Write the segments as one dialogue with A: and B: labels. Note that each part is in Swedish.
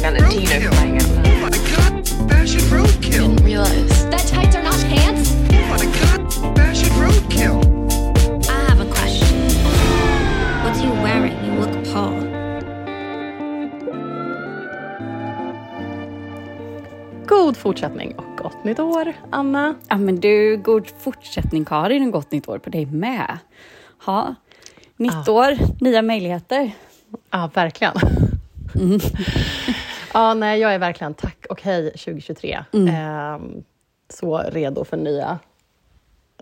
A: Valentino for crying out loud.
B: Oh my god, fashion roadkill.
A: Didn't realize.
C: That tights are not pants?
B: Oh my god, fashion roadkill.
C: I have a question. What are you wearing? You look Paul.
D: God fortsättning och gott nytt år, Anna.
E: Ja men du, god fortsättning Karin och gott nytt år på dig med. Ha, nytt år, nya möjligheter.
D: Ja, verkligen. Ja, nej, jag är verkligen tack och hej 2023. Ehm, så redo för nya,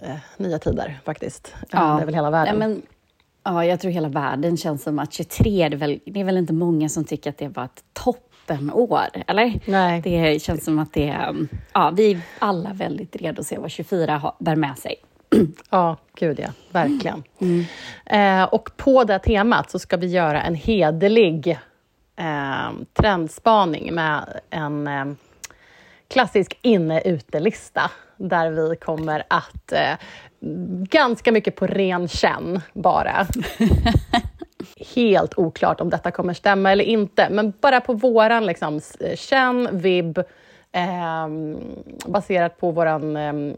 D: eh, nya tider faktiskt. Eh, Det är väl hela världen.
E: Ja, men, ja, jag tror hela världen känns som att 23, det är, väl, det är väl inte många som tycker att det var ett toppenår, eller?
D: Nej.
E: Det känns som att det är, ja, vi är alla väldigt redo att se vad 24 har, bär med sig.
D: Ja, gud ja. Verkligen. Eh, och på det temat så ska vi göra en hederlig eh, trendspaning med en eh, klassisk inne-ute-lista där vi kommer att eh, ganska mycket på ren känn bara. Helt oklart om detta kommer stämma eller inte, men bara på våran liksom, känn, vibb, eh, baserat på våran, eh,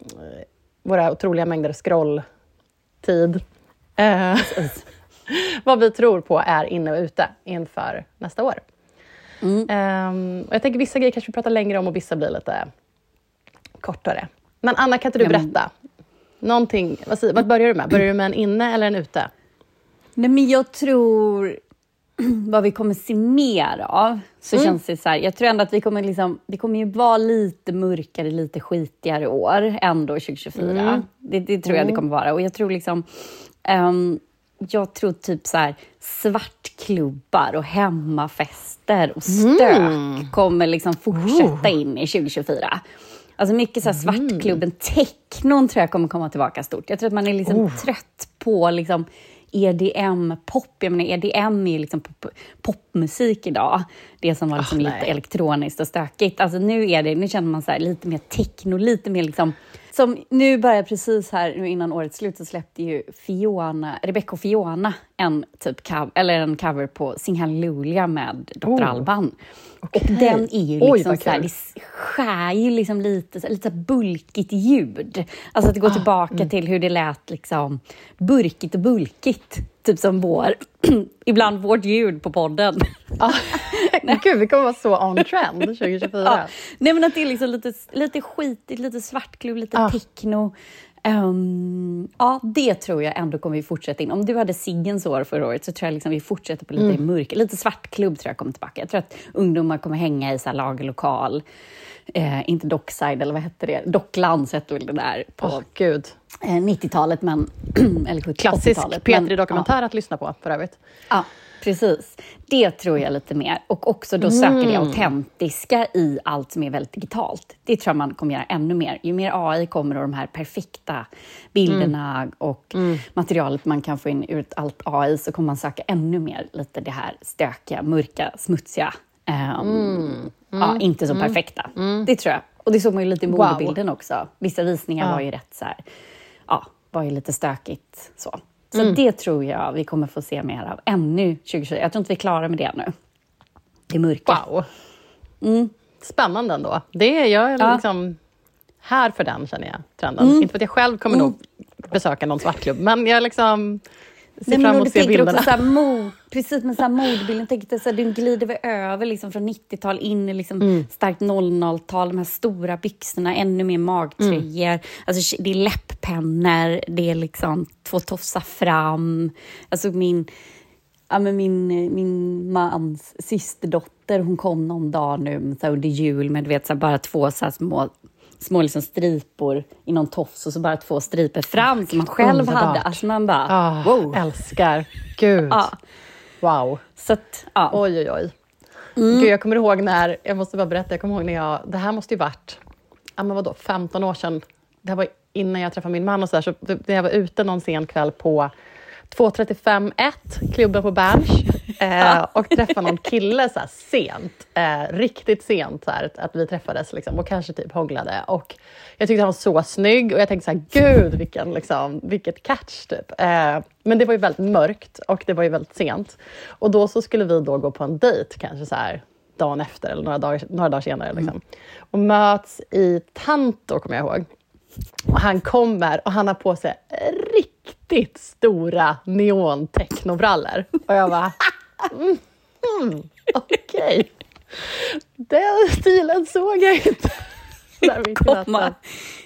D: våra otroliga mängder scrolltid. Eh, vad vi tror på är inne och ute inför nästa år. Ehm, och jag tänker vissa grejer kanske vi pratar längre om och vissa blir lite kortare. Men Anna, kan inte du berätta? Någonting, vad, säger- vad börjar du med? Börjar du med en inne eller en ute?
E: Nej, men jag tror vad vi kommer se mer av, så
D: Mm.
E: känns det så här. Jag tror ändå att vi kommer liksom, det kommer ju vara lite mörkare, lite skitigare år ändå 2024.
D: Mm.
E: Det, det tror jag det kommer vara. Och jag tror liksom, ehm, jag tror typ så här svartklubbar och hemmafester och stök
D: Mm.
E: kommer liksom fortsätta in i 2024. Alltså mycket så här svartklubben, technon tror jag kommer komma tillbaka stort. Jag tror att man är liksom trött på liksom EDM-pop. Jag menar, EDM är ju liksom pop, popmusik idag. Det som var liksom
D: Ah,
E: lite elektroniskt och stökigt. Alltså nu, är det, nu känner man så här, lite mer techno, lite mer liksom... Som nu börjar precis här, nu innan årets slut, så släppte ju Fiona, Rebecca och Fiona en, typ cover, eller en cover på Sing Hallelujah med Dr.
D: Oh.
E: Alban. Och den är ju
D: Oj,
E: liksom
D: vad
E: så här, det skär ju liksom lite, så här- lite så bulkigt ljud. Alltså att det går tillbaka till hur det lät liksom burkigt och bulkigt. Typ som vår, ibland vårt ljud på podden.
D: Ah, Gud, vi kommer vara så on trend 2024.
E: Ja. Nej men att det är liksom lite, lite skitigt, lite svartklubb, lite
D: Ja.
E: techno. Ehm, ja, det tror jag ändå kommer vi fortsätta in. Om du hade Siggens år förra året så tror jag liksom vi fortsätter på lite
D: Mm.
E: mörk, lite svartklubb tror jag kommer tillbaka. Jag tror att ungdomar kommer hänga i så här lagerlokal, eh, inte Dockside eller vad hette det? Docklands hette väl det där på
D: Åh, gud.
E: eh, 90-talet, men eller 70
D: Klassisk
E: 80-talet. Men,
D: P3-dokumentär att lyssna på för övrigt.
E: Ja, precis. Det tror jag lite mer. Och också då söka det autentiska i allt som är väldigt digitalt. Det tror jag man kommer göra ännu mer. Ju mer AI kommer och de här perfekta bilderna och materialet man kan få in ur allt AI så kommer man söka ännu mer lite det här stökiga, mörka, smutsiga. ehm, Ja, inte så perfekta. Det tror jag. Och det såg man ju lite i
D: Wow.
E: modebilden också. Vissa visningar
D: Ja.
E: var ju rätt så här, ja, var ju lite stökigt så. Så det tror jag vi kommer få se mer av ännu 2020. Jag tror inte vi är klara med det ännu. Det mörka.
D: Wow. Spännande ändå. Det är jag
E: Ja.
D: liksom här för den, känner jag, trenden. Inte för att jag själv kommer nog besöka någon svartklubb, men jag liksom ser
E: Nej, men
D: fram
E: och
D: se bilderna.
E: också så här, mod, precis med så här modbilden, tänk dig så här, du glider väl över liksom från 90-tal in i liksom
D: Mm.
E: starkt 00-tal, de här stora byxorna, ännu mer magtröjor,
D: Mm.
E: alltså, det är läpppennor, det är liksom två tofsar fram. Alltså min, ja, men min, min mans systerdotter, hon kom någon dag nu så här, under jul med du vet, så här, bara två så små små liksom stripor i någon tofs och så bara två stripor fram som man själv
D: underbart.
E: hade. Alltså man bara,
D: Ah,
E: wow.
D: Älskar. Gud.
E: Ja.
D: Wow.
E: Så att, ja.
D: Oj, oj, oj. Gud, jag kommer ihåg när, jag måste bara berätta, jag kommer ihåg när jag, det här måste ju varit, ja men vadå, 15 år sedan. Det här var innan jag träffade min man och så där, så när jag var ute någon sen kväll på 2.35.1, klubben på Berns, eh, och träffade någon kille så sent, eh, riktigt sent, så här, att, vi träffades liksom, och kanske typ hånglade. Och jag tyckte han var så snygg och jag tänkte så här, gud vilken, liksom, vilket catch typ. Eh, men det var ju väldigt mörkt och det var ju väldigt sent. Och då så skulle vi då gå på en dejt, kanske så här dagen efter eller några dagar, några dagar senare. Liksom. Och möts i Tanto, kommer jag ihåg. Och han kommer och han har på sig riktigt stora neon-technobrallor. Och jag bara... Mm, mm, Okej. Den stilen såg jag inte.
E: Komma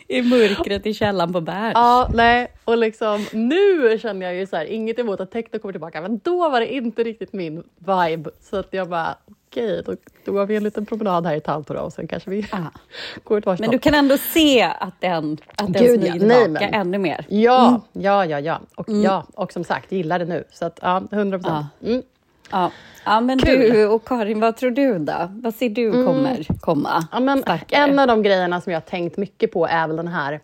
E: i mörkret i källaren på Berns.
D: Ja, nej, och liksom nu känner jag ju så här, inget emot att techno kommer tillbaka, men då var det inte riktigt min vibe. Så att jag bara, okej, då, då går vi en liten promenad här i Tanto då, och sen kanske vi
E: Ja.
D: går ett varsitt
E: Men du kan ändå se att den, att den
D: Gud, ja.
E: smyger
D: Nej,
E: tillbaka
D: men-
E: ännu mer.
D: Ja, ja, ja, ja. Och, ja. och som sagt, gillar det nu. Så att, ja, 100 procent. Mm.
E: Ja. ja, men
D: Kul. Mm.
E: du och Karin, vad tror du då? Vad ser du kommer komma
D: Ja, men
E: starkare?
D: en av de grejerna som jag har tänkt mycket på är väl den här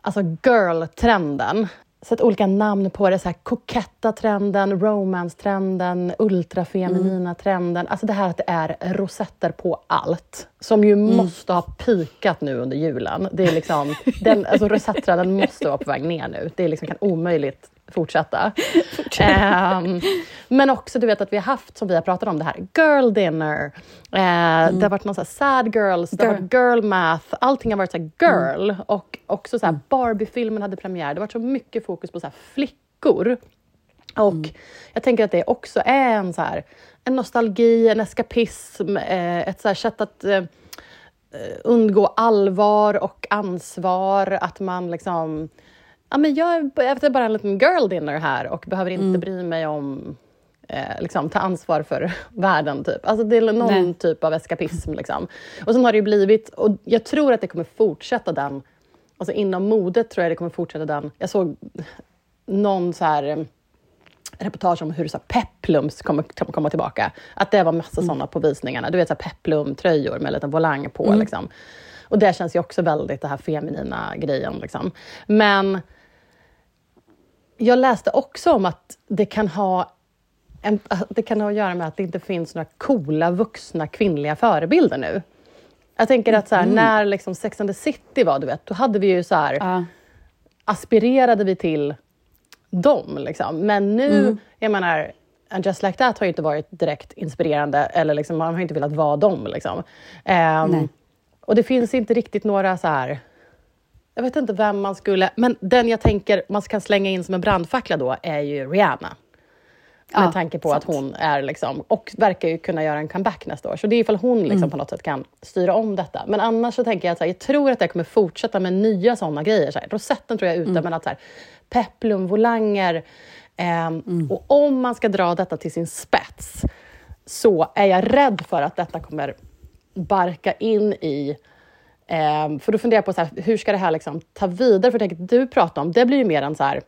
D: alltså girl-trenden. Sätt olika namn på det. Så här, koketta trenden, romance-trenden, ultrafeminina trenden. Alltså det här att det är rosetter på allt. Som ju måste ha pikat nu under julen. Det är liksom, den, alltså rosetttrenden måste vara på väg ner nu. Det är liksom, kan omöjligt fortsätta. Ehm, men också du vet att vi har haft, som vi har pratat om, det här girl dinner. Eh, Det har varit någon så här sad girls, det har
E: Girl.
D: varit girl math. Allting har varit så girl. Och också så här Barbie-filmen hade premiär. Det har varit så mycket fokus på så här flickor. Och jag tänker att det också är en, så här, en nostalgi, en eskapism, eh, ett så sätt att eh, undgå allvar och ansvar. Att man liksom... Ja, men jag är jag är bara en liten girl dinner här och behöver inte bry mig om eh, liksom, ta ansvar för världen. Typ. Alltså, det är någon
E: Nej.
D: typ av eskapism. Liksom. Och sen har det ju blivit, och jag tror att det kommer fortsätta den, alltså inom modet tror jag det kommer fortsätta den. Jag såg någon så här eh, reportage om hur så här, peplums kommer komma tillbaka. Att det var massa sådana på visningarna. Du vet så här, peplum-tröjor med en liten volang på. Liksom. Och det känns ju också väldigt det här feminina grejen. Liksom. Men jag läste också om att det kan ha en, det kan ha att göra med att det inte finns några coola vuxna kvinnliga förebilder nu. Jag tänker att så här, när liksom Sex and the City var, du vet, då hade vi ju så här,
E: Ja.
D: aspirerade vi till dem. Liksom. Men nu,
E: Mm.
D: jag menar, And Just Like That har ju inte varit direkt inspirerande, eller liksom, man har inte velat vara dem. Liksom.
E: Nej.
D: och det finns inte riktigt några så här... Jag vet inte vem man skulle... Men den jag tänker man kan slänga in som en brandfackla då är ju Rihanna. Med
E: Ja,
D: tanke på
E: sant.
D: att hon är liksom, och verkar ju kunna göra en comeback nästa år. Så det är ifall hon liksom
E: Mm.
D: på något sätt kan styra om detta. Men annars så tänker jag att här, jag tror att det kommer fortsätta med nya sådana grejer. Så här, rosetten tror jag är
E: Mm.
D: ute, men att så här, peplum, volanger. ehm,
E: Mm.
D: Och om man ska dra detta till sin spets så är jag rädd för att detta kommer barka in i ehm, för då funderar jag på så här, hur ska det här liksom ta vidare? För jag tänker, du pratar om, det blir ju mer en så här,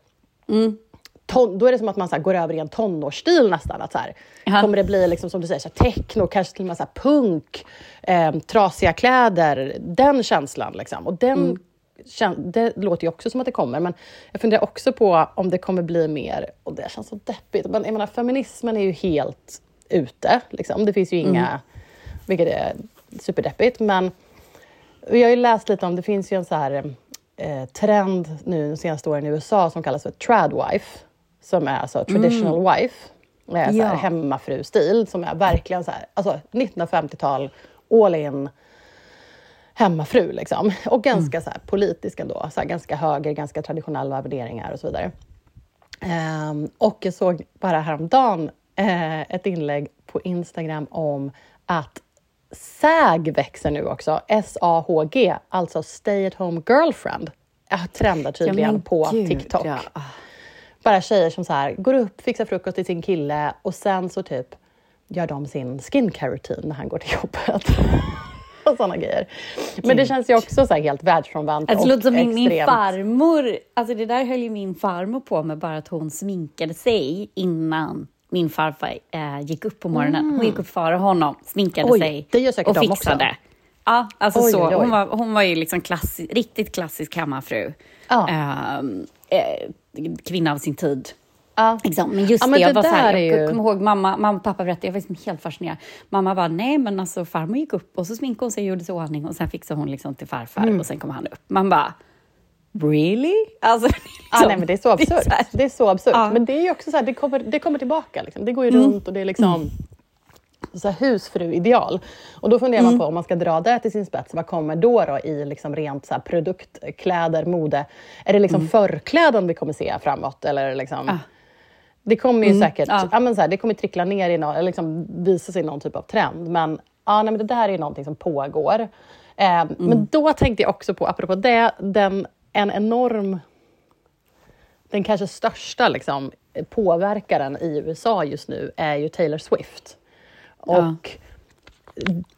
D: ton, då är det som att man så går över i en tonårsstil nästan. Att så här. Kommer det bli liksom, som du säger, så här, techno, kanske till och med så punk, eh, trasiga kläder, den känslan. Liksom. Och den, kän, det låter ju också som att det kommer, men jag funderar också på om det kommer bli mer, och det känns så deppigt, men jag menar, feminismen är ju helt ute. Liksom. Det finns ju inga, vilket är superdeppigt, men jag har ju läst lite om, det finns ju en så här eh, trend nu de senaste åren i USA som kallas för tradwife, som är alltså traditional wife, med
E: Ja.
D: hemmafru-stil, som är verkligen så här, alltså 1950-tal, all in hemmafru liksom. Och ganska så här, politisk ändå, så här, ganska höger, ganska traditionella värderingar och så vidare. Ehm, och jag såg bara häromdagen eh, ett inlägg på Instagram om att SAG växer nu också. S-A-H-G, alltså Stay at home girlfriend. Trendar tydligen
E: men
D: på
E: gud,
D: TikTok.
E: ja. Ah.
D: Bara tjejer som så här, går upp, fixar frukost till sin kille och sen så typ gör de sin skincare rutin när han går till jobbet. och sådana grejer. Men det känns ju också så helt världsfrånvänt
E: Alltså,
D: och
E: låter som min, min
D: extremt.
E: farmor, alltså det där höll ju min farmor på med bara att hon sminkade sig innan min farfar eh, gick upp på morgonen. Hon gick upp före honom, sminkade
D: Mm. Oj,
E: sig och
D: de också.
E: fixade. Ja, alltså
D: Oj,
E: så.
D: oj.
E: Hon, var, hon var ju liksom klassi, riktigt klassisk hemmafru.
D: Ja.
E: Ehm, eh, kvinna av sin tid.
D: Ja.
E: Liksom. Men just
D: Ja,
E: det,
D: men
E: jag
D: det
E: var så här, jag
D: ju-
E: kommer ihåg mamma, mamma och pappa berättade, jag var liksom helt fascinerad. Mamma bara, nej men alltså farmor gick upp och så sminkade hon sig och gjorde sig i ordning och sen fixade hon liksom till farfar
D: Mm.
E: och sen kom han upp. Man bara, really? Alltså, det är liksom-
D: nej, men det är så absurt.
E: så här-
D: Det är så absurt.
E: Ja.
D: Men det är ju också så här, det kommer, det kommer tillbaka. Liksom. Det går ju runt och det är liksom... så här husfru-ideal. Och då funderar
E: Mm.
D: man på om man ska dra det till sin spets, vad kommer då, då i liksom rent så här produktkläder, mode? Är det liksom förkläden vi kommer se framåt? Eller är det liksom...
E: Mm. Ah.
D: Det kommer ju säkert
E: ja.
D: ja. men så här, det kommer trickla ner i någon, eller liksom visa sig i någon typ av trend. Men, ja, nej, men det där är någonting som pågår. Eh, Men då tänkte jag också på, apropå det, den, en enorm... Den kanske största liksom, påverkaren i USA just nu är ju Taylor Swift. Och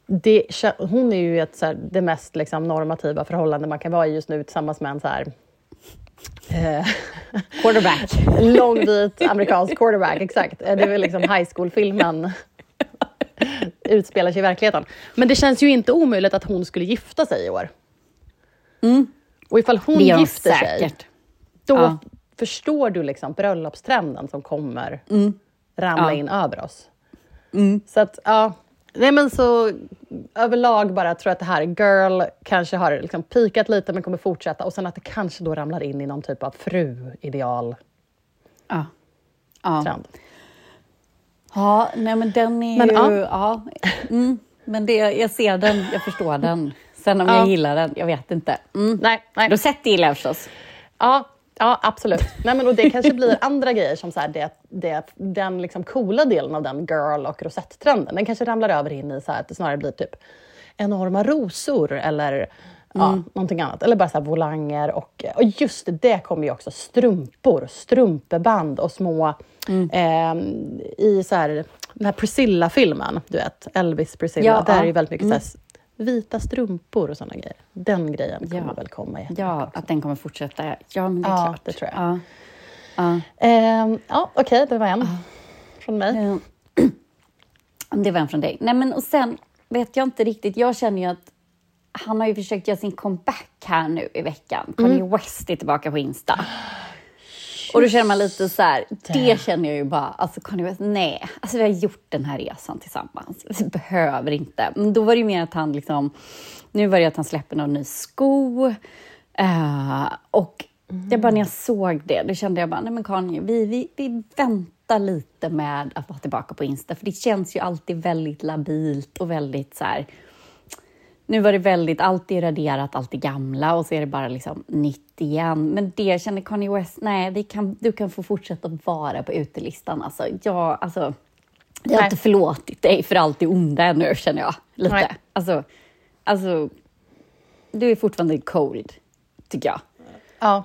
D: det, kä- hon är ju ett, så här, det mest liksom, normativa förhållande man kan vara i just nu tillsammans med en så här, eh,
E: Quarterback.
D: långvit amerikansk quarterback, exakt. Det är väl liksom high school-filmen utspelar sig i verkligheten. Men det känns ju inte omöjligt att hon skulle gifta sig i år. Och ifall hon
E: Det gör hon
D: gifter sig,
E: säkert.
D: då
E: Ja.
D: förstår du liksom bröllopstrenden som kommer
E: Mm.
D: ramla
E: Ja.
D: in över oss. Så att, ja. Nej men så överlag bara tror jag att det här girl kanske har liksom pikat lite men kommer fortsätta och sen att det kanske då ramlar in i någon typ av fru-ideal-trend.
E: Ja. Ja. ja, nej men den är
D: Men,
E: ju...
D: ja.
E: Ja. Mm, men det, jag ser den, jag förstår den. Sen om
D: Ja.
E: jag gillar den, jag vet inte. Mm.
D: Nej, nej.
E: Rosett gillar jag förstås.
D: Ja, ja absolut. Nej, men, och det kanske blir andra grejer som så här, det, det, den liksom coola delen av den girl och rosett-trenden. Den kanske ramlar över in i så här, att det snarare blir typ enorma rosor eller ja, någonting annat. Eller bara så här volanger. Och, och just det, det kommer ju också strumpor, strumpeband och små... Eh, I så här, den här Priscilla-filmen, du vet, Elvis Priscilla.
E: Ja,
D: där är
E: ja.
D: ju väldigt mycket så här, vita strumpor och såna grejer. Den grejen kommer
E: Ja.
D: väl komma.
E: Ja, att den kommer fortsätta. Ja, men det är
D: Ja,
E: klart.
D: det tror jag.
E: Ja. Ja.
D: Ehm, ja, okej, det var en från mig.
E: Det var en från dig. Nej, men och sen vet jag inte riktigt. Jag känner ju att han har ju försökt göra sin comeback här nu i veckan. Kanye West är tillbaka på Insta. Och då känner man lite så här, det känner jag ju bara, alltså Kanye West, nej, alltså vi har gjort den här resan tillsammans. Vi behöver inte. Men då var det ju mer att han liksom, nu var det att han släpper någon ny sko. Eh, och jag bara, när jag såg det, då kände jag bara, nej men Kanye, vi, vi, vi väntar lite med att vara tillbaka på Insta, för det känns ju alltid väldigt labilt och väldigt så här, nu var det väldigt, allt är raderat, allt är gamla och så är det bara liksom nytt igen. Men det känner Kanye West, nej, kan, du kan få fortsätta vara på utelistan. Alltså, jag, alltså, jag har inte förlåtit dig för allt det onda ännu, känner jag. Lite.
D: Nej.
E: Alltså, alltså, du är fortfarande cold, tycker jag.
D: Ja.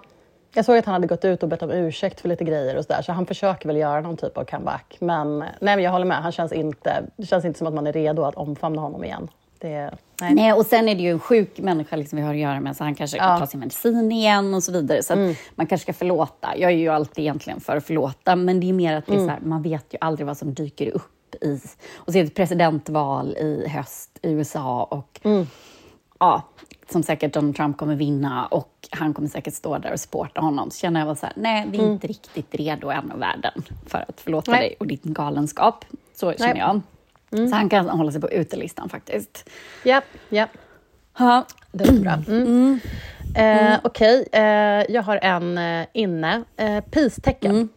D: Jag såg att han hade gått ut och bett om ursäkt för lite grejer och så där, så han försöker väl göra någon typ av comeback. Men, nej, men jag håller med, han känns inte, det känns inte som att man är redo att omfamna honom igen. Det, nej.
E: Nej, och sen är det ju en sjuk människa liksom vi har att göra med, så han kanske
D: Ja.
E: tar sin medicin igen och så vidare. Så att man kanske ska förlåta. Jag är ju alltid egentligen för att förlåta, men det är mer att det är så här, man vet ju aldrig vad som dyker upp i... Och så är det ett presidentval i höst i USA och ja, som säkert Donald Trump kommer vinna och han kommer säkert stå där och supporta honom. Så känner jag bara så här, nej, vi är inte riktigt redo än av världen för att förlåta
D: Nej.
E: dig och din galenskap. Så känner jag. Så han kan hålla sig på utelistan faktiskt.
D: Japp, japp.
E: Ja.
D: Det är bra. Mm. Eh, Okej, eh, jag har en eh, inne. Eh, Peace-tecken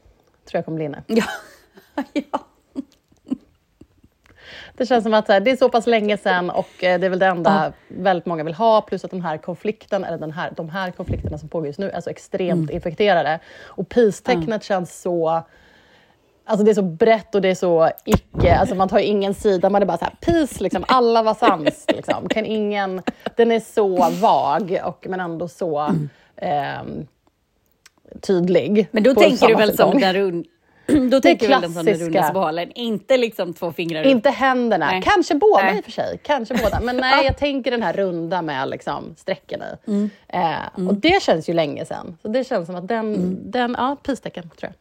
D: tror jag kommer bli inne.
E: Ja. ja.
D: Det känns som att här, det är så pass länge sedan och eh, det är väl det enda väldigt många vill ha. Plus att den här konflikten, eller den här, de här konflikterna som pågår just nu är så extremt infekterade. Och peace-tecknet känns så... Alltså det är så brett och det är så icke, alltså man tar ingen sida, man är bara så här peace, liksom, alla var sams. Liksom. Kan ingen, den är så vag, och, men ändå så ehm, tydlig.
E: Men då tänker du väl som den rund... Då tänker du väl den som den runda inte liksom två fingrar upp.
D: Inte händerna,
E: Nej.
D: kanske båda
E: Nej.
D: i och för sig. Kanske båda. Men nej, jag tänker den här runda med liksom strecken i.
E: Mm.
D: Eh, Och det känns ju länge sedan. Så det känns som att den,
E: Mm.
D: den ja, peace-tecken tror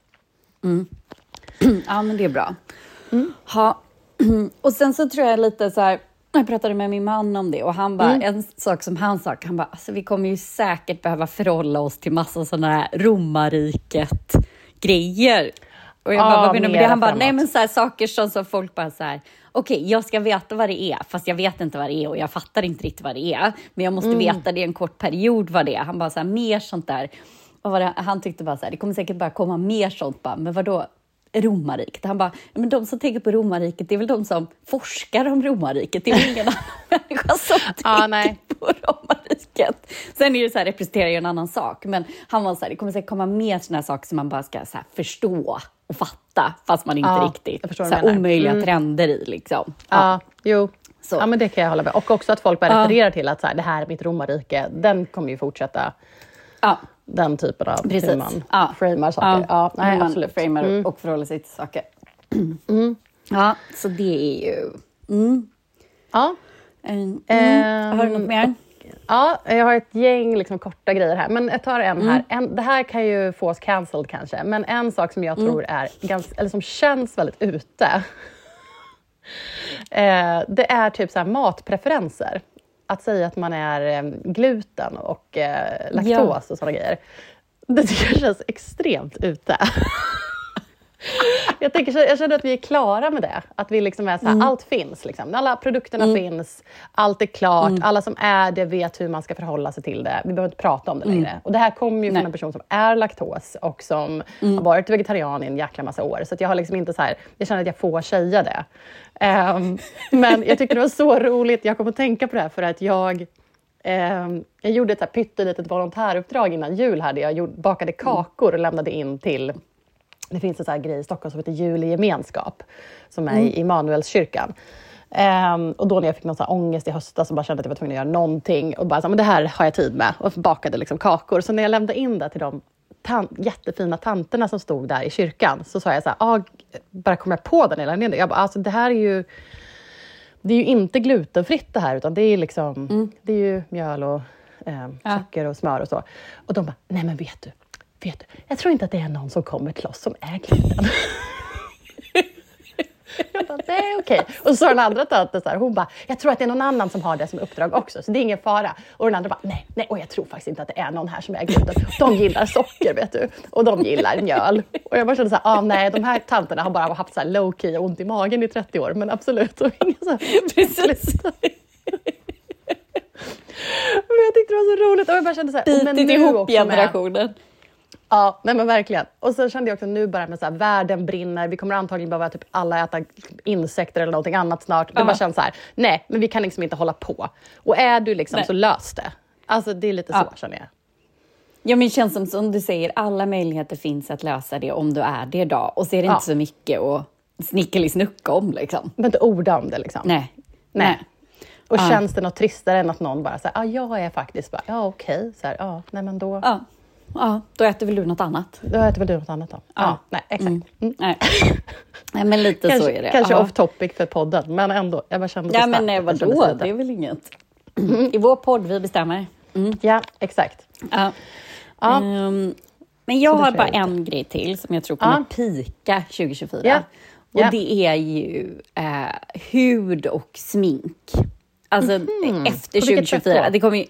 D: jag.
E: Ja, men det är bra.
D: Mm.
E: Ha. Och sen så tror jag lite så här, jag pratade med min man om det och han bara,
D: Mm.
E: en sak som han sa, han bara, alltså vi kommer ju säkert behöva förhålla oss till massa sådana här romarriket-grejer. Och jag
D: Ja,
E: bara, vad menar du med det?
D: mera
E: Han bara, nej men så här, saker som, som folk bara så här, okej, jag ska veta vad det är, fast jag vet inte vad det är och jag fattar inte riktigt vad det är. Men jag måste veta det en kort period vad det är. Han bara, så här, mer sånt där. Var det? Han tyckte bara så här, det kommer säkert bara komma mer sånt. Bara, men vadå? Romarriket. Han bara, men de som tänker på romarriket, det är väl de som forskar om romarriket. Det är väl ingen annan människa som
D: Ja,
E: tänker
D: nej.
E: på romarriket. Sen är det så här, representerar ju en annan sak. Men han var så här, det kommer säkert komma mer här saker som man bara ska här, förstå och fatta, fast man inte
D: Ja,
E: riktigt... så här, omöjliga
D: Mm.
E: trender i liksom.
D: Ja, jo.
E: Så.
D: Ja, men det kan jag hålla med Och också att folk bara refererar till att så här, det här är mitt romarrike. Den kommer ju fortsätta,
E: Ja,
D: den typen av
E: precis.
D: hur man
E: ja.
D: framar saker. Ja, nej,
E: hur man
D: absolut.
E: framar
D: Mm.
E: och förhåller sig till saker. Ja, så det är ju...
D: Ja.
E: Mm.
D: Ehm,
E: Har du något mer?
D: Ja, jag har ett gäng liksom, korta grejer här. Men jag tar en
E: Mm.
D: här. En, det här kan ju få oss cancelled kanske, men en sak som jag
E: Mm.
D: tror är ganska, eller som känns väldigt ute. eh, det är typ så här matpreferenser. Att säga att man är eh, gluten och eh, laktos
E: Ja.
D: och sådana grejer. Det tycker jag känns extremt ute. Jag, tänker, jag känner att vi är klara med det. Att vi liksom är så här,
E: Mm.
D: allt finns. Liksom. Alla produkterna finns, allt är klart,
E: Mm.
D: alla som är det vet hur man ska förhålla sig till det. Vi behöver inte prata om det längre. Och det här kommer ju från
E: Mm. Nej.
D: en person som är laktos och som har varit vegetarian i en jäkla massa år. Så jag har liksom inte så här, jag känner att jag får säga det. Ehm, men jag tyckte det var så roligt, jag kom att tänka på det här för att jag Ehm, jag gjorde ett här pyttelitet volontäruppdrag innan jul. Hade jag gjort, bakade kakor och lämnade in till... Det finns en så här grej i Stockholm som heter Jul i gemenskap, som är i Immanuelskyrkan. Ehm, och då när jag fick någon så här ångest i höstas och bara kände att jag var tvungen att göra någonting och bara så men det här har jag tid med och bakade liksom kakor. Så när jag lämnade in det till de tan- jättefina tanterna som stod där i kyrkan så sa jag så här, ah, bara kom jag på det när jag bara, alltså det här är ju det är ju inte glutenfritt det här, utan det är, liksom, det är ju mjöl och eh, socker och smör och så. Och de bara, nej men vet du, vet du, jag tror inte att det är någon som kommer till oss som är gluten. jag bara, nej okej. Och så sa den andra tanten så här, hon bara, jag tror att det är någon annan som har det som uppdrag också, så det är ingen fara. Och den andra bara, nej, nej, och jag tror faktiskt inte att det är någon här som är gluten. De gillar socker, vet du, och de gillar mjöl. Och jag bara kände så här, ah, nej, de här tanterna har bara haft så här low key och ont i magen i 30 år, men absolut. är inga så här,
E: Precis.
D: Men jag tyckte det var så roligt och jag bara kände så här, men
E: Bitit ihop
D: också med-
E: generationen.
D: Ja, nej men verkligen. Och så kände jag också nu bara med så här, världen brinner, vi kommer antagligen behöva typ alla äta insekter eller någonting annat snart. Det
E: Ja.
D: bara känns så här, nej, men vi kan liksom inte hålla på. Och är du liksom
E: Nej.
D: så lös det. Alltså det är lite
E: Ja.
D: så känner jag.
E: Ja, men det känns som, som du säger, alla möjligheter finns att lösa det om du är det idag. Och så är det
D: Ja.
E: inte så mycket att snickelisnucka om liksom.
D: Men inte orda om det liksom.
E: Nej.
D: Nej. Och
E: Ja.
D: känns det något tristare än att någon bara säger, ja, jag är faktiskt bara, ja okej, så här, ja, nej men då,
E: Ja. Ja, då äter väl du något annat.
D: då äter väl du något annat då. Ja,
E: Ja.
D: nej, exakt.
E: Mm.
D: Mm.
E: Nej. Nej, men lite
D: Kanske,
E: så är det.
D: kanske
E: Ja.
D: off topic för podden, men ändå. Jag bara kände
E: Ja, men
D: kände
E: vadå? Det är väl inget. I vår podd, vi bestämmer.
D: Ja, exakt.
E: Ja.
D: Ja.
E: Ehm, men jag har bara
D: jag
E: en grej till som jag tror kommer
D: Ja.
E: pika 2024.
D: Ja.
E: Och
D: Ja.
E: det är ju eh, hud och smink. Alltså efter
D: vilket sätt
E: 2024.
D: då?
E: Det kommer ju,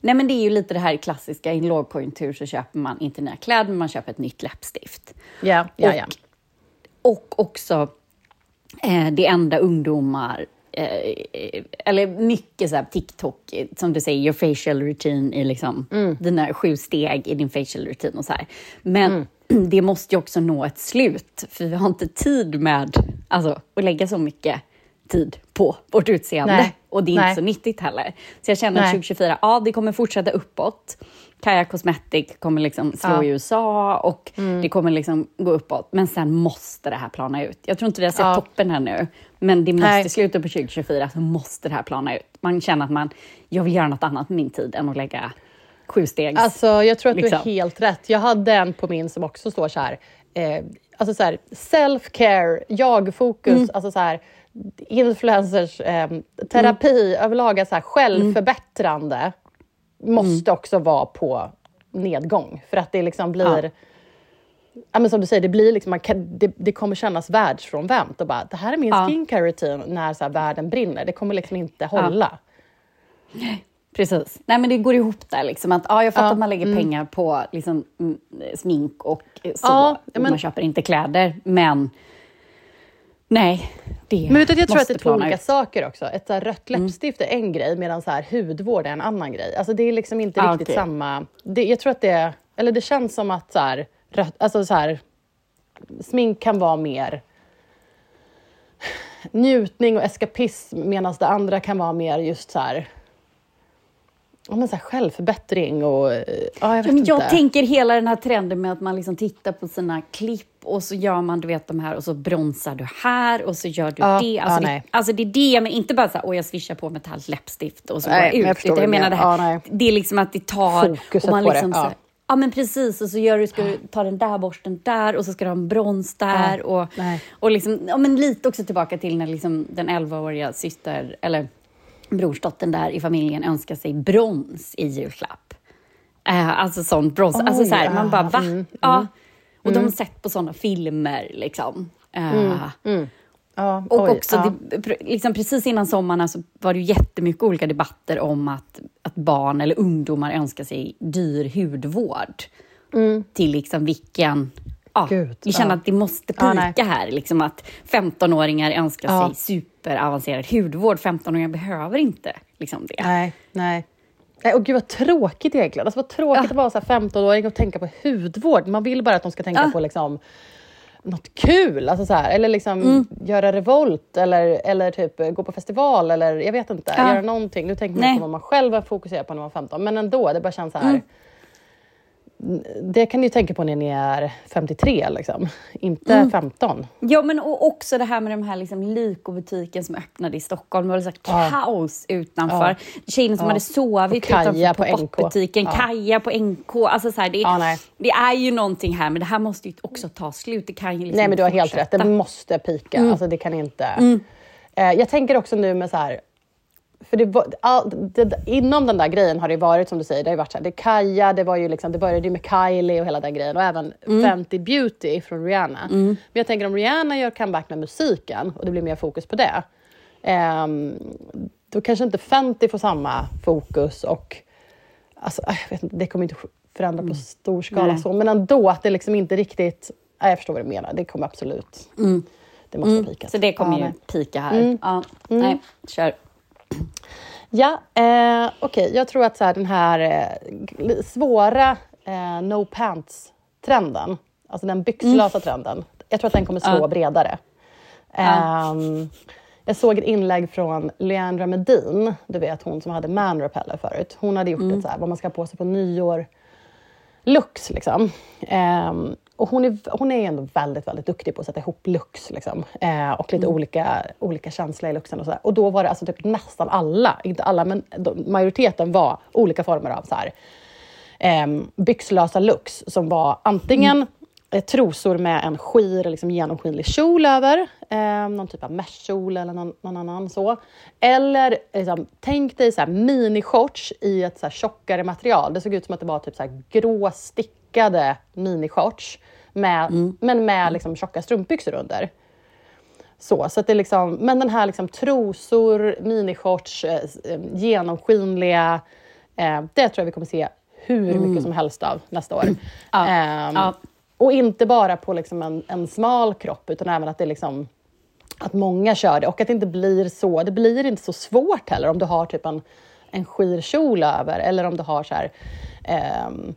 E: nej men det är ju lite det här klassiska, i en lågkonjunktur så köper man inte nya kläder, men man köper ett nytt läppstift.
D: Ja, ja,
E: Och-
D: ja.
E: Och också eh, det enda ungdomar, eh, eller mycket så här TikTok, som du säger, your facial routine i liksom
D: Mm.
E: dina sju steg i din facial routine och så här. Men det måste ju också nå ett slut, för vi har inte tid med alltså, att lägga så mycket tid på vårt utseende.
D: Nej.
E: Och det är
D: Nej.
E: inte så nyttigt heller. Så jag känner att
D: Nej.
E: 2024, ja det kommer fortsätta uppåt. Kaja Cosmetic kommer liksom slå
D: Ja.
E: i USA och det kommer liksom gå uppåt. Men sen måste det här plana ut. Jag tror inte vi har sett
D: Ja.
E: toppen här nu. Men det måste
D: Nej.
E: sluta på 2024 så måste det här plana ut. Man känner att man, jag vill göra något annat med min tid än att lägga sju stegs.
D: Alltså, jag tror att du
E: liksom.
D: är helt rätt. Jag hade en på min som också står så här, eh, alltså så här self-care, jag-fokus,
E: Mm.
D: alltså så här, influencers, eh, terapi överlag, så här, självförbättrande måste också vara på nedgång. För att det liksom blir...
E: Ja.
D: Ja. men som du säger, det, blir liksom, man kan, det, det kommer kännas världsfrånvänt. Och bara, det här är min
E: Ja.
D: skincare routine när så här, världen brinner. Det kommer liksom inte hålla.
E: Precis. Nej, men det går ihop där. Liksom, att, ja, jag fattar
D: Ja,
E: att man lägger pengar på liksom, mm, smink och så.
D: Ja, men-
E: Man köper inte kläder. Men nej, det
D: Men vet du, jag tror att det är två olika
E: ut.
D: saker också. Ett så rött
E: Mm.
D: läppstift är en grej, medan så här hudvård är en annan grej. Alltså det är liksom inte
E: Ah,
D: riktigt
E: okej.
D: samma... Det, jag tror att det... Eller det känns som att så här, rött, alltså så här, smink kan vara mer njutning och eskapism medan det andra kan vara mer just så här, ja, men så här självförbättring och... eh, Ja, jag
E: jag tänker hela den här trenden med att man liksom tittar på sina klipp och så gör man du vet de här och så bronsar du här och så gör du
D: Ja,
E: det.
D: ja,
E: Alltså, det.
D: nej.
E: alltså det är det, men inte bara så här, åh jag swishar på metalls läppstift och så
D: Nej,
E: går jag
D: jag
E: ut. jag
D: du
E: menar det här,
D: Ja,
E: det är liksom att det tar...
D: Fokuset
E: och man
D: på det,
E: liksom
D: ja.
E: Så, här, ja men precis, och så gör du, ska du ta den där borsten där och så ska du ha en brons där.
D: Ja,
E: och,
D: nej.
E: och liksom, ja, men lite också tillbaka till när liksom den 11-åriga syster, eller brorsdottern där i familjen önskar sig brons i julklapp. Eh, alltså sån brons, alltså
D: Oj,
E: så här, man bara va?
D: mm,
E: ja. Och de har sett på såna filmer liksom. Eh,
D: Ja,
E: och
D: oj,
E: också,
D: ja.
E: det, liksom precis innan sommaren så var det ju jättemycket olika debatter om att, att barn eller ungdomar önskar sig dyr hudvård. Till liksom vilken... Ja,
D: Mm. Gud,
E: vi känner
D: ja.
E: att det måste pika här. Liksom att 15-åringar önskar sig superavancerad hudvård. 15-åringar behöver inte liksom det.
D: Nej, nej. Nej, och gud vad tråkigt egentligen. Alltså vad tråkigt
E: Ja.
D: att vara så här 15-åring och tänka på hudvård. Man vill bara att de ska tänka
E: Ja.
D: på liksom något kul, alltså så här, eller liksom
E: Mm.
D: göra revolt eller, eller typ gå på festival eller jag vet inte,
E: Ja.
D: göra någonting. Nu tänker man
E: Nej.
D: på vad man själv var fokuserad på när man var 15, men ändå, det bara känns så här.
E: Mm.
D: Det kan ni ju tänka på när ni är 53, liksom. inte
E: Mm.
D: 15.
E: Ja, men och också det här med de här liksom Lyko-butiken som öppnade i Stockholm. Det var så här
D: Ja.
E: kaos utanför.
D: Ja.
E: Tjejerna som
D: Ja.
E: hade sovit
D: Och
E: utanför
D: på NK.
E: popbutiken.
D: Ja.
E: Kaja på NK. Alltså så här, det,
D: Ja,
E: det är ju någonting här, men det här måste ju också ta slut. Det kan ju liksom
D: Nej, men du har
E: inte
D: helt rätt.
E: fortsätta.
D: Det måste pika.
E: Mm.
D: Alltså, det kan inte... Eh, jag tänker också nu med så här... För det var, all, det, inom den där grejen har det varit som du säger, det har ju varit så här, det Kaja, det, var ju liksom, det började ju med Kylie och hela den grejen och även
E: Mm.
D: Fenty Beauty från Rihanna. Men jag tänker om Rihanna gör comeback med musiken och det blir mer fokus på det, ehm, då kanske inte Fenty får samma fokus och alltså, jag vet inte, det kommer inte förändra på stor skala
E: Mm.
D: Så, men ändå att det liksom inte riktigt, nej, jag förstår vad du menar, det kommer absolut, det måste pika.
E: Mm. Så det kommer
D: Ja,
E: ju
D: nej.
E: pika här. Ja, Nej, kör.
D: Ja, eh, okej. Jag tror att så här, den här eh, svåra eh, no pants-trenden, alltså den byxlösa trenden, jag tror att den kommer slå
E: Mm. Ja.
D: bredare. Ehm, jag såg ett inlägg från Leandra Medin, du vet hon som hade Man Repeller förut. Hon hade gjort
E: Mm.
D: ett så här, vad man ska ha på sig på nyår looks. Liksom. Ehm, och hon är, hon är ändå väldigt, väldigt duktig på att sätta ihop looks. Liksom. Eh, och lite olika, olika känslor i looksen. Och, så och då var det alltså typ nästan alla, inte alla, men de, majoriteten var olika former av så här, ehm, byxlösa looks som var antingen eh, trosor med en skir, liksom genomskinlig kjol över, eh, någon typ av meshkjol eller någon, någon annan så. Eller liksom, tänk dig så här, minishorts i ett så här, tjockare material. Det såg ut som att det var typ så här, grå stickade minishorts, med, men med liksom, tjocka strumpbyxor under. Så, så att det är liksom, men den här liksom trosor, minishorts, eh, eh, genomskinliga, eh, det tror jag vi kommer se hur mycket som helst av nästa år.
E: Ja,
D: Ehm,
E: ja.
D: Och inte bara på liksom en, en smal kropp, utan även att det liksom att många kör det och att det inte blir så, det blir inte så svårt heller om du har typ en, en skir kjol över eller om du har så här ehm,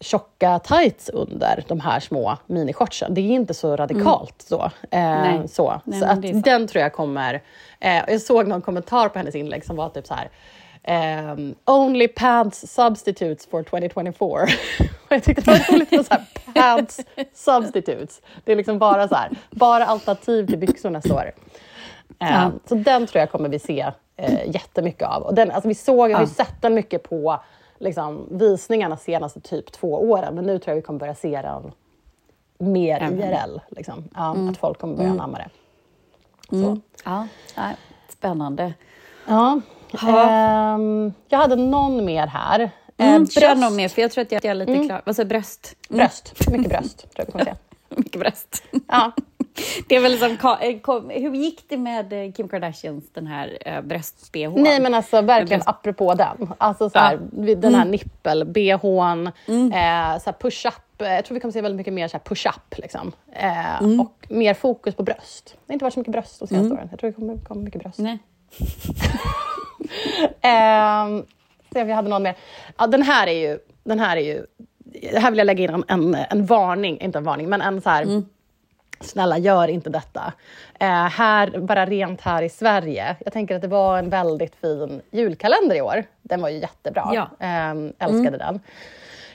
D: tjocka tights under de här små minishortsen. Det är inte så radikalt så. Eh,
E: Nej.
D: så
E: Nej,
D: så att den tror jag kommer... Eh, jag såg någon kommentar på hennes inlägg som var typ så här ehm, Only pants substitutes for 2024. Och jag tyckte det var roligt med så här pants substitutes. Det är liksom bara så här, bara alternativ till byxor nästa år. Eh,
E: Ja.
D: Så den tror jag kommer vi se eh, jättemycket av. Och den, alltså vi såg, jag har ju sett den mycket på liksom, visningarna senaste typ två åren, men nu tror jag vi kommer börja se den mer
E: Även.
D: IRL. Liksom. Ja, Att folk kommer börja anamma det. Så.
E: Mm. Ja, spännande.
D: Ja. Ehm, jag hade någon mer här. Eh,
E: Mm, kör
D: bröst.
E: någon mer, för jag tror att jag är lite klar. Vad säger bröst? Mm,
D: Bröst. Mycket bröst, tror jag vi kommer se.
E: mycket bröst.
D: Ja.
E: Det är väl som, eh, kom, hur gick det med eh, Kim Kardashians den här uh, bröst-bh?
D: Nej men alltså verkligen
E: bröst.
D: apropå den. Alltså så här,
E: Ja.
D: den här nippel-bhn, eh, så här push-up. Eh, Jag tror vi kommer se väldigt mycket mer så push-up. Liksom. Eh, Och mer fokus på bröst. Det har inte varit så mycket bröst de senaste åren. Jag tror det kommer komma mycket bröst.
E: Nej.
D: Ehm, se om vi hade någon mer. Ja, den här är ju... Den här är ju här vill jag lägga in en, en, en varning, inte en varning, men en så här... snälla gör inte detta. Eh, här, bara rent här i Sverige. Jag tänker att det var en väldigt fin julkalender i år. Den var ju jättebra.
E: Ja.
D: Eh, älskade den.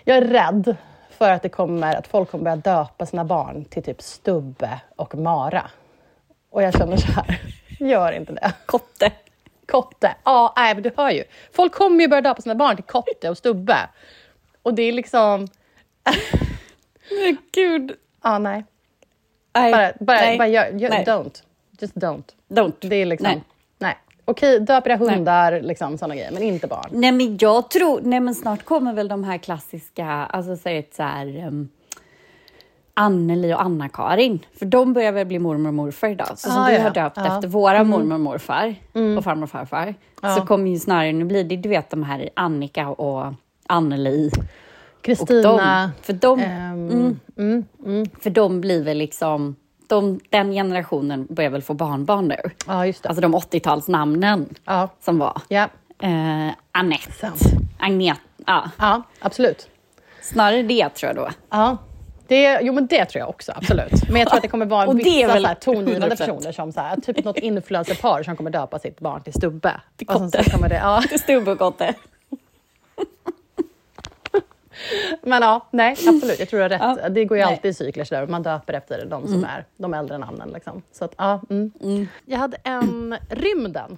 D: Jag är rädd för att, det kommer, att folk kommer börja döpa sina barn till typ Stubbe och Mara. Och jag känner så här, gör inte det.
E: Kotte.
D: Kotte. Ja, nej, men du hör ju. Folk kommer ju börja döpa sina barn till Kotte och Stubbe. Och det är liksom...
E: Men gud.
D: Ja, nej.
E: Nej.
D: Bara, bara,
E: nej.
D: bara gör, gör,
E: Nej.
D: don't. Just don't.
E: Don't.
D: Det är liksom...
E: Nej.
D: Nej. Okej, döp era hundar, liksom sådana grejer, men inte barn.
E: Nej men jag tror, nej men snart kommer väl de här klassiska, alltså säg ett så här um, Anneli och Anna-Karin, för de börjar väl bli mormor och morfar idag. Så som
D: Ah,
E: vi
D: ja.
E: har döpt
D: Ja.
E: efter våra mormor och morfar och farmor och farfar,
D: Ja.
E: så kommer ju snarare nu blir det, du vet de här Annika och Anneli
D: Kristina...
E: för de,
D: ehm, mm, mm.
E: för de blir väl liksom, de, den generationen börjar väl få barnbarn nu.
D: Ja, just det.
E: Alltså de 80-talsnamnen
D: ja,
E: som var.
D: ja,
E: Eh, Annette,
D: Sant.
E: Agneta, ja.
D: ja, absolut.
E: Snarare det tror jag då.
D: Ja. Det, jo, men det tror jag också, absolut. Men jag tror att det kommer vara
E: Och
D: vissa
E: är väl
D: så här, tongivande
E: 100%.
D: personer som så här, typ något influencerpar som kommer döpa sitt barn till Stubbe.
E: Till
D: Och sen så
E: Kotte.
D: kommer det, ja.
E: Till Stubbekotte.
D: Men ja, nej, absolut. Jag tror du har rätt.
E: Ja, Mm.
D: det går ju
E: nej.
D: alltid i cykler sådär. Man döper efter de som är de äldre namnen. Liksom. Så att, ja, mm. Jag hade en Rymden.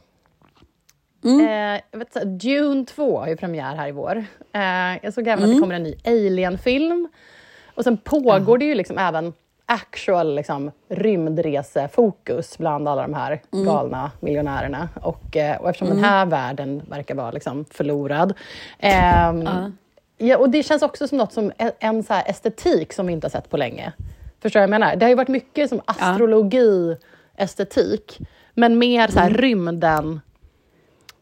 E: Mm.
D: Eh, jag vet, så Dune 2 har ju premiär här i vår. Eh, jag såg även
E: Mm.
D: att det kommer en ny Alien-film. Och sen pågår det ju liksom även actual liksom, rymdresefokus bland alla de här
E: Mm.
D: galna miljonärerna. Och, eh, och eftersom den här världen verkar vara liksom, förlorad. ehm, Ja, och det känns också som något som en, så här estetik som vi inte har sett på länge. Förstår du vad jag menar? Det har ju varit mycket som astrologi, estetik, men mer så här rymden.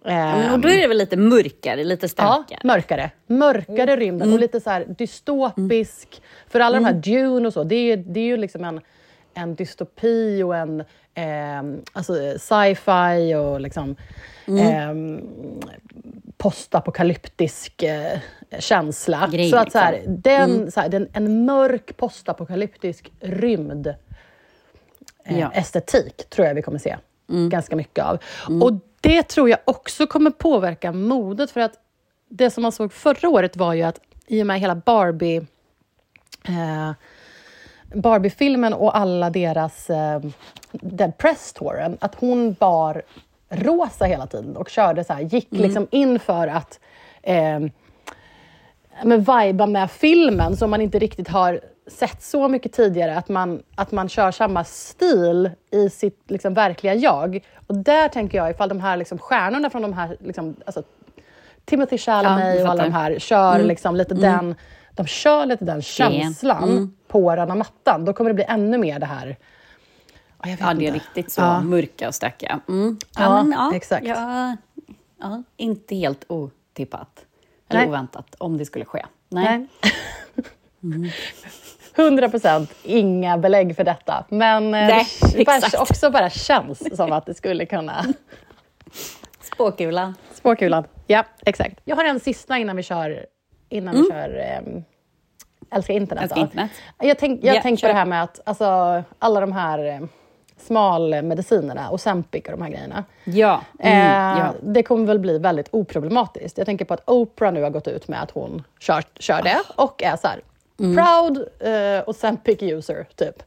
E: Mm.
D: ehm,
E: Och då är det väl lite mörkare, lite
D: Ja,
E: starkare.
D: mörkare. Mörkare rymden och lite så här dystopisk. För alla de här Dune och så, det är, ju- det är ju liksom en, en dystopi och en ehm, alltså sci-fi och liksom ehm, postapokalyptisk eh, känsla.
E: Grej,
D: så att så här,
E: liksom.
D: den, så här, den, en mörk postapokalyptisk rymd eh,
E: Ja.
D: estetik tror jag vi kommer se ganska mycket av. Och det tror jag också kommer påverka modet för att det som man såg förra året var ju att i och med hela Barbie eh, Barbie-filmen och alla deras eh, den presstouren, att hon bar rosa hela tiden och körde så här, gick liksom in för att eh, men viba med filmen som man inte riktigt har sett så mycket tidigare, att man, att man kör samma stil i sitt liksom, verkliga jag. Och där tänker jag, ifall de här liksom, stjärnorna från de här, liksom, alltså, Timothy
E: Ja,
D: Chalamet
E: jag
D: och alla de här kör liksom lite den, de kör lite den känslan på röda mattan, då kommer det bli ännu mer det här Ja,
E: det är riktigt så
D: Ja.
E: mörka och stökiga. Mm.
D: Ja, exakt.
E: Ja, ja, inte helt otippat. Eller
D: Nej.
E: oväntat, om det skulle ske. Nej.
D: Nej. 100 procent inga belägg för detta. Men eh,
E: Nej,
D: det bara,
E: exakt.
D: också bara känns som att det skulle kunna...
E: Spåkula.
D: Spåkulan. Ja, exakt. Jag har en sista innan vi kör, innan vi kör ehm, Älskar internet.
E: Älskar internet.
D: Jag tänk, jag
E: Ja,
D: tänk på det här med att alltså, alla de här eh, smalmedicinerna, Ozempic och de här grejerna.
E: Ja. Mm,
D: Eh,
E: ja.
D: Det kommer väl bli väldigt oproblematiskt. Jag tänker på att Oprah nu har gått ut med att hon kör, kör det och är så här,
E: Mm.
D: proud eh, Ozempic user, typ.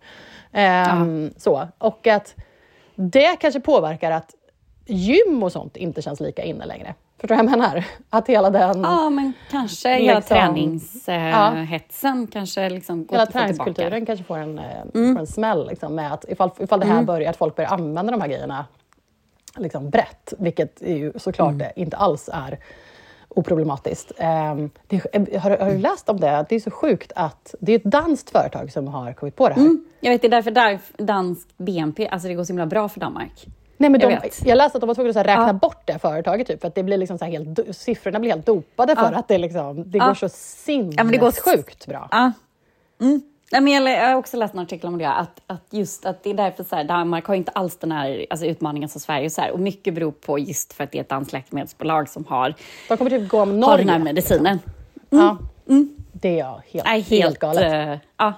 D: Ehm, så. Och att det kanske påverkar att gym och sånt inte känns lika inne längre. Förstår du vad jag menar? Att hela den...
E: Ja, men kanske hela
D: Liksom-
E: träningshetsen kanske liksom går
D: Hela träningskulturen kanske får en, eh,
E: Mm.
D: får en smäll liksom, med att ifall, ifall det här börjar, att folk börjar använda de här grejerna liksom, brett, vilket ju såklart
E: Mm.
D: inte alls är oproblematiskt. Ehm, det, har, har du läst om det? Det är så sjukt att det är ett danskt företag som har kommit på det här.
E: Mm, jag vet, det är därför där, dansk BNP, alltså det går så himla bra för Danmark.
D: Nej, men
E: Jag
D: de,
E: vet.
D: jag läste att de var tvungna att här räkna
E: Ja.
D: bort det företaget, typ, för att det blir liksom så helt, siffrorna blir helt dopade för att det, liksom, det
E: Ja.
D: går så
E: Ja,
D: sinnessjukt bra.
E: Ja. Mm. Nej, men jag, jag har också läst en artikel om det, att, att just att det är därför så här, Danmark har inte alls den här alltså, utmaningen som Sverige. Så här, och mycket beror på just för att det är ett danskt läkemedelsbolag som har,
D: De kommer typ gå om
E: har
D: Norge.
E: den här medicinen.
D: Ja. Det är jag helt,
E: Nej,
D: helt, galet.
E: eh, ja,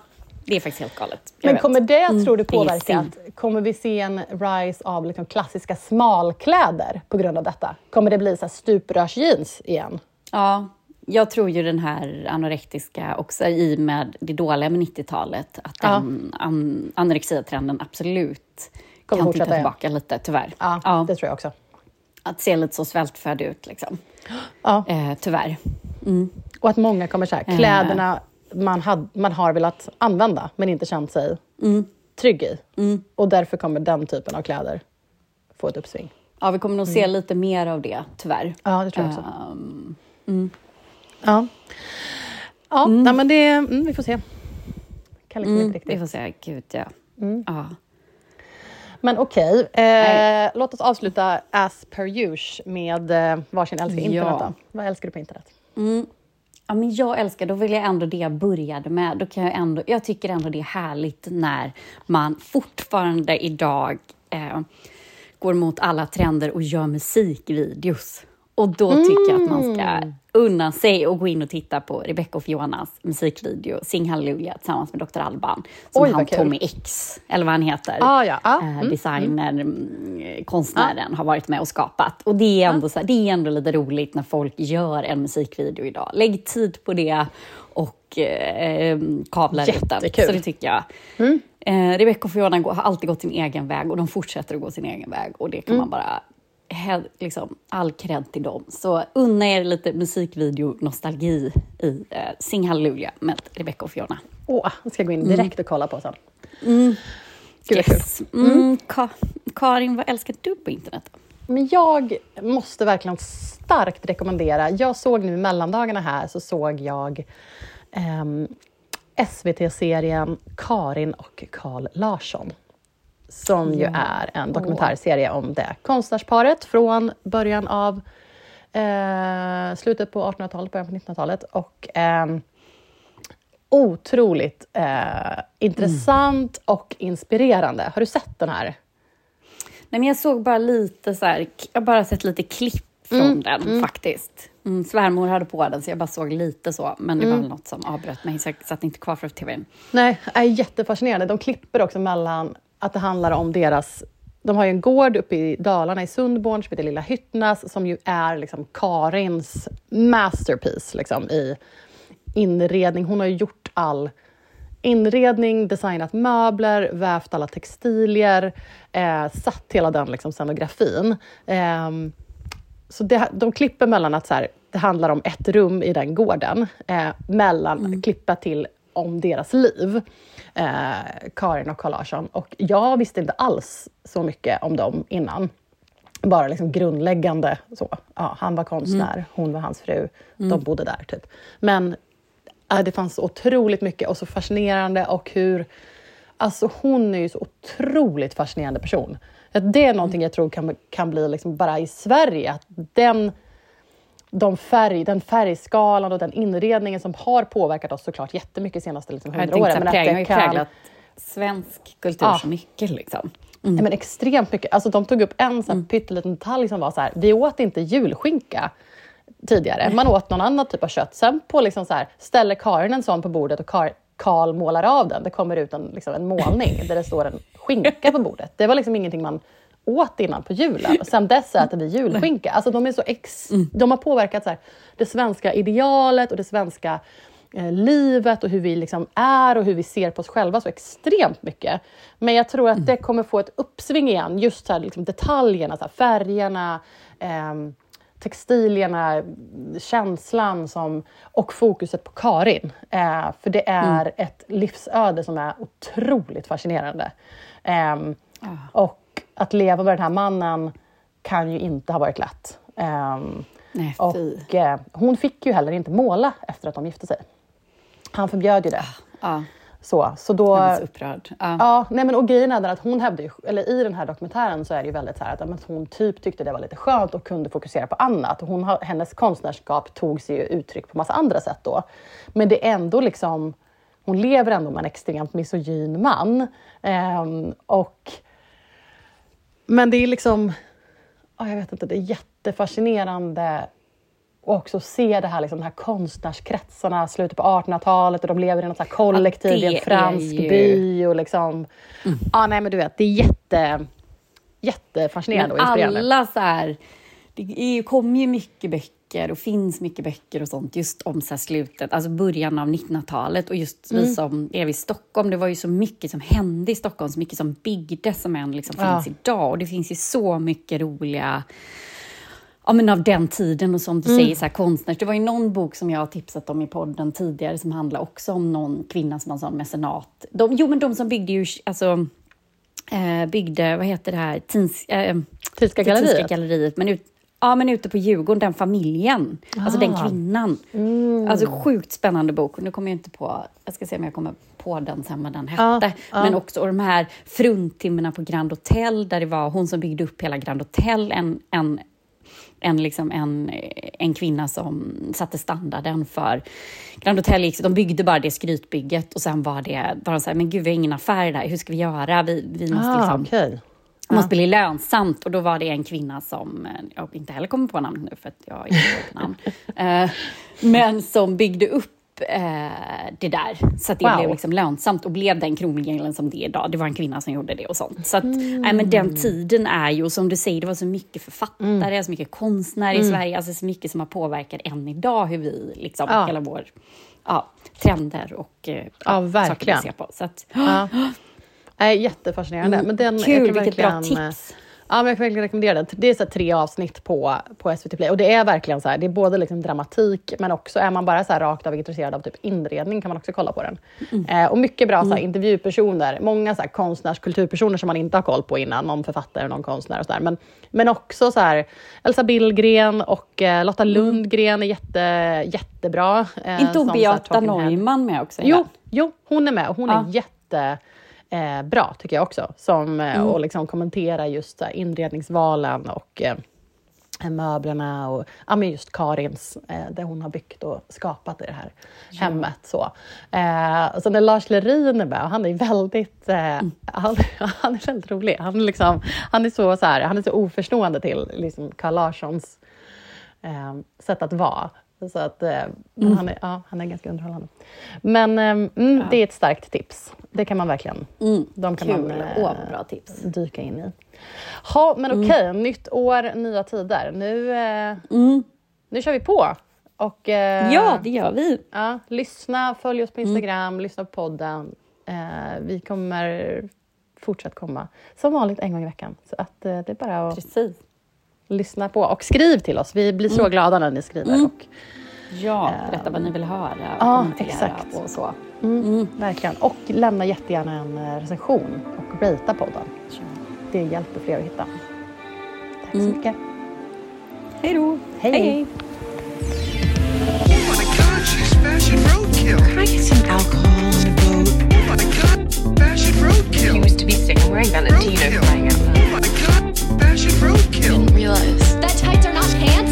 E: Det är faktiskt helt galet. Jag
D: Men
E: vet.
D: kommer det, tror du, påverka? att- Kommer vi se en rise av liksom klassiska smalkläder på grund av detta? Kommer det bli så stuprörsjeans igen?
E: Ja, jag tror ju den här anorektiska också i med det dåliga med 90-talet, att
D: Ja.
E: den an, anorexiatrenden absolut
D: Kommer
E: kan titta
D: fortsätta igen.
E: tillbaka lite, tyvärr.
D: Ja, det tror jag också.
E: Att se lite så svältfödd ut, liksom.
D: Ja.
E: Eh, tyvärr.
D: Och att många kommer så här,
E: Eh.
D: kläderna man, had, man har velat använda men inte känt sig
E: Mm.
D: trygg i. Och därför kommer den typen av kläder få ett uppsving.
E: Ja, vi kommer nog se lite mer av det, tyvärr.
D: Mm. Ja, det tror jag också.
E: Ehm,
D: Ja, ja nej, men det, mm, vi får se. Kan liksom
E: mm,
D: inte
E: vi
D: riktigt.
E: får se. Gud, ja.
D: Mm.
E: ja.
D: Men okej,
E: Nej.
D: eh, låt oss avsluta as per usual med eh, varsin älskar internet.
E: Ja.
D: Då. Vad älskar du på internet?
E: Ja, men jag älskar, då vill jag ändå det jag började med. Då kan jag, ändå, jag tycker ändå det är härligt när man fortfarande idag eh, går mot alla trender och gör musikvideos. Och då tycker jag att man ska unna sig och gå in och titta på Rebecca och Fionas musikvideo Sing Hallelujah tillsammans med Dr. Alban. Som
D: Oj,
E: han. Tommy X, eller vad han heter,
D: Ah, ja. Ah,
E: eh,
D: mm,
E: designer, mm, konstnären, har varit med och skapat. Och det är, ändå så här, det är ändå lite roligt när folk gör en musikvideo idag. Lägg tid på det och eh, kavlar ut den. Så det tycker jag. Eh, Rebecca och Fiona har alltid gått sin egen väg och de fortsätter att gå sin egen väg. Och det kan man bara... Liksom, all cred till dem. Så unna er lite musikvideo-nostalgi i eh, Sing Hallelujah med Rebecca och Fiona.
D: Åh, jag ska gå in direkt och kolla på sen.
E: Mm.
D: Gud.
E: Yes. Mm. Ka- Karin, vad älskar du på internet?
D: Men jag måste verkligen starkt rekommendera. Jag såg nu i mellandagarna här så såg jag ehm, SVT-serien Karin och Karl Larsson. Som ju är en dokumentärserie om det konstnärsparet från början av eh, slutet på 1800-talet, början på 1900-talet. Och ehm, otroligt eh, intressant och inspirerande. Har du sett den här?
E: Nej, men jag såg bara lite så här, jag har bara sett lite klipp från den faktiskt. Mm, svärmor hade på den så jag bara såg lite så, men det var väl något som avbröt mig så jag satt inte kvar för tvn.
D: Nej, är jättefascinerande. De klipper också mellan att det handlar om deras... De har ju en gård uppe i Dalarna i Sundborn som heter Lilla Hyttnas som ju är liksom Karins masterpiece liksom, i inredning. Hon har ju gjort all inredning, designat möbler, vävt alla textilier, eh, satt hela den liksom, scenografin. Ehm, så det, de klipper mellan att så här, det handlar om ett rum i den gården, eh, mellan klippa till om deras liv, eh, Karin och Carl Larsson. Och jag visste inte alls så mycket om dem innan. Bara liksom grundläggande. Så. Ja, han var konstnär, hon var hans fru, de bodde där. typ. Men äh, det fanns otroligt mycket och så fascinerande och hur... Alltså hon är ju så otroligt fascinerande person. Det är någonting jag tror kan, kan bli liksom bara i Sverige, att den, de färg, den färgskalan och den inredningen som har påverkat oss såklart jättemycket de senaste liksom,
E: Jag
D: hundra
E: tänkte
D: åren.
E: att prägla, har
D: kan-
E: präglat svensk kultur
D: Ja.
E: så mycket. Liksom.
D: Ja, men extremt mycket. Alltså, de tog upp en så här pytteliten detalj som var så här, vi åt inte julskinka tidigare. Man åt någon annan typ av kött. Sen på liksom så här, ställer Karin en sån på bordet och Kar- Karl målar av den. Det kommer ut en, liksom en målning där det står en skinka på bordet. Det var liksom ingenting man åt innan på julen. Och sen dess äter vi julskinka. Alltså, de, är så ex- de har påverkat så här, det svenska idealet och det svenska eh, livet och hur vi liksom är och hur vi ser på oss själva så extremt mycket. Men jag tror att det kommer få ett uppsving igen, just så här, liksom detaljerna, så här, färgerna, ehm, textilierna, känslan som, och fokuset på Karin. Eh, för det är ett livsöde som är otroligt fascinerande. Ehm, Och att leva med den här mannen kan ju inte ha varit lätt. Ehm,
E: Nej,
D: och eh, hon fick ju heller inte måla efter att de gifte sig. Han förbjöd ju det.
E: Ja,
D: Så, så då...
E: blir så upprörd. Ja.
D: Ja, nej men och grejen är att hon hävdar ju, eller i den här dokumentären så är det ju väldigt så här att hon typ tyckte det var lite skönt och kunde fokusera på annat. Hon, hennes konstnärskap tog sig ju uttryck på massa andra sätt då. Men det är ändå liksom, hon lever ändå med en extremt misogyn man. Ehm, och, men det är liksom, ja, jag vet inte, det är jättefascinerande och också se det här, liksom, de här konstnärskretsarna, slutet på 1800-talet och de lever i något så här kollektiv i en fransk
E: ju- Mm.
D: by. Och liksom, ja, nej, men du vet, det är jätte, jättefascinerande och
E: Men
D: inspirerande.
E: alla så här, det är, kommer ju mycket böcker och finns mycket böcker och sånt just om så slutet, alltså början av 1900-talet och just
D: Mm.
E: vi som är i Stockholm, det var ju så mycket som hände i Stockholm, så mycket som byggdes som än liksom
D: Ja.
E: finns idag och det finns ju så mycket roliga Ja, men av den tiden och som du
D: Mm.
E: säger, så här, konstnärs. Det var ju någon bok som jag har tipsat om i podden tidigare som handlar också om någon kvinna som var sån mecenat. De, jo, men de som byggde ju, alltså, eh, byggde, vad heter det här, Tins, eh,
D: Tyska galleriet?
E: Tyska galleriet men, ut, ja, men ute på Djurgården, den familjen, alltså den
D: Ah.
E: kvinnan. Alltså sjukt spännande bok. Nu kommer jag inte på, jag ska se om jag kommer på den sen vad den hette.
D: Ja, ja.
E: Men också och de här fruntimmerna på Grand Hotel där det var hon som byggde upp hela Grand Hotel, en, en en, liksom en, en kvinna som satte standarden för Grand Hotel. De byggde bara det skrytbygget och sen var det var de så här, men gud vi har ingen affär där, hur ska vi göra? Vi, vi måste
D: Ah,
E: liksom det måste bli lönsamt. Och då var det en kvinna som, eh, jag inte heller kommer på namnet nu för att jag inte på namn, eh, men som byggde upp eh, det där så att det
D: Wow.
E: blev liksom lönsamt och blev den kronjuveelen som det är idag. Det var en kvinna som gjorde det och sånt. Så att,
D: Mm.
E: nej, men den tiden är ju, och som du säger, det var så mycket författare,
D: Mm.
E: så mycket konstnärer i Sverige, alltså så mycket som har påverkat än idag hur vi, liksom,
D: Ja.
E: hela vår, ja, trender och eh,
D: Ja,
E: saker vi ser på. Så att,
D: Ja. Nej, jättefascinerande. Men den,
E: Kul, vilket bra
D: eh,
E: tips.
D: Ja, men jag kan verkligen rekommendera den. Det är så tre avsnitt på, på SVT Play. Och det är verkligen så här, det är både liksom dramatik, men också är man bara så här rakt av intresserad av typ inredning kan man också kolla på den. Eh, och mycket bra så här, intervjupersoner, många så här, konstnärskulturpersoner som man inte har koll på innan, någon författare, någon konstnär och så där. Men, men också så här, Elsa Billgren och eh, Lotta Lundgren är jätte, jättebra. Eh,
E: inte hon Beata. Neumann med också?
D: Jo, jo, hon är med och hon
E: Ja.
D: är jätte eh, bra tycker jag också. Som, eh,
E: Mm.
D: Och liksom kommenterar just så här, inredningsvalen och eh, möblerna och ja, men just Karins, eh, det hon har byggt och skapat i det här hemmet. Så. Eh, och sen är Lars Lerin är med och han är väldigt, eh,
E: Mm.
D: han, han är väldigt rolig. Han är, liksom, han är, så, så, här, han är så oförstående till liksom, Carl Larssons eh, sätt att vara. Så att, eh,
E: Mm.
D: han, är, ja, han är ganska underhållande. Men eh, mm, det är ett starkt tips. Det kan man verkligen
E: Mm,
D: de kan
E: kul.
D: man, eh,
E: Åh, bra tips.
D: dyka in i. Ha, men
E: Mm.
D: okej, nytt år, nya tider. Nu, eh, nu kör vi på. Och,
E: Mm. Ja, det gör vi.
D: ja, lyssna, följ oss på
E: Mm.
D: Instagram, lyssna på podden. Vi kommer fortsatt komma som vanligt en gång i veckan. Så att, det är bara att
E: Precis.
D: Lyssna på och skriv till oss. Vi blir så
E: Mm.
D: glada när ni skriver. Och,
E: Ja, berätta vad ni vill höra och
D: Ja, exakt.
E: och så.
D: mm, Verkligen. Och lämna jättegärna en eh, recension och ratea podden. Det hjälper fler att hitta. Tack så mycket.
E: Hej då!
D: Hej.
E: hej.
B: My god, she's fashion roadkill.
A: Can I get some alcohol on a boat?
B: My god, fashion roadkill.
A: He was to be seen wearing Valentino
B: Roadkill. I. Didn't realize that tights are not pants.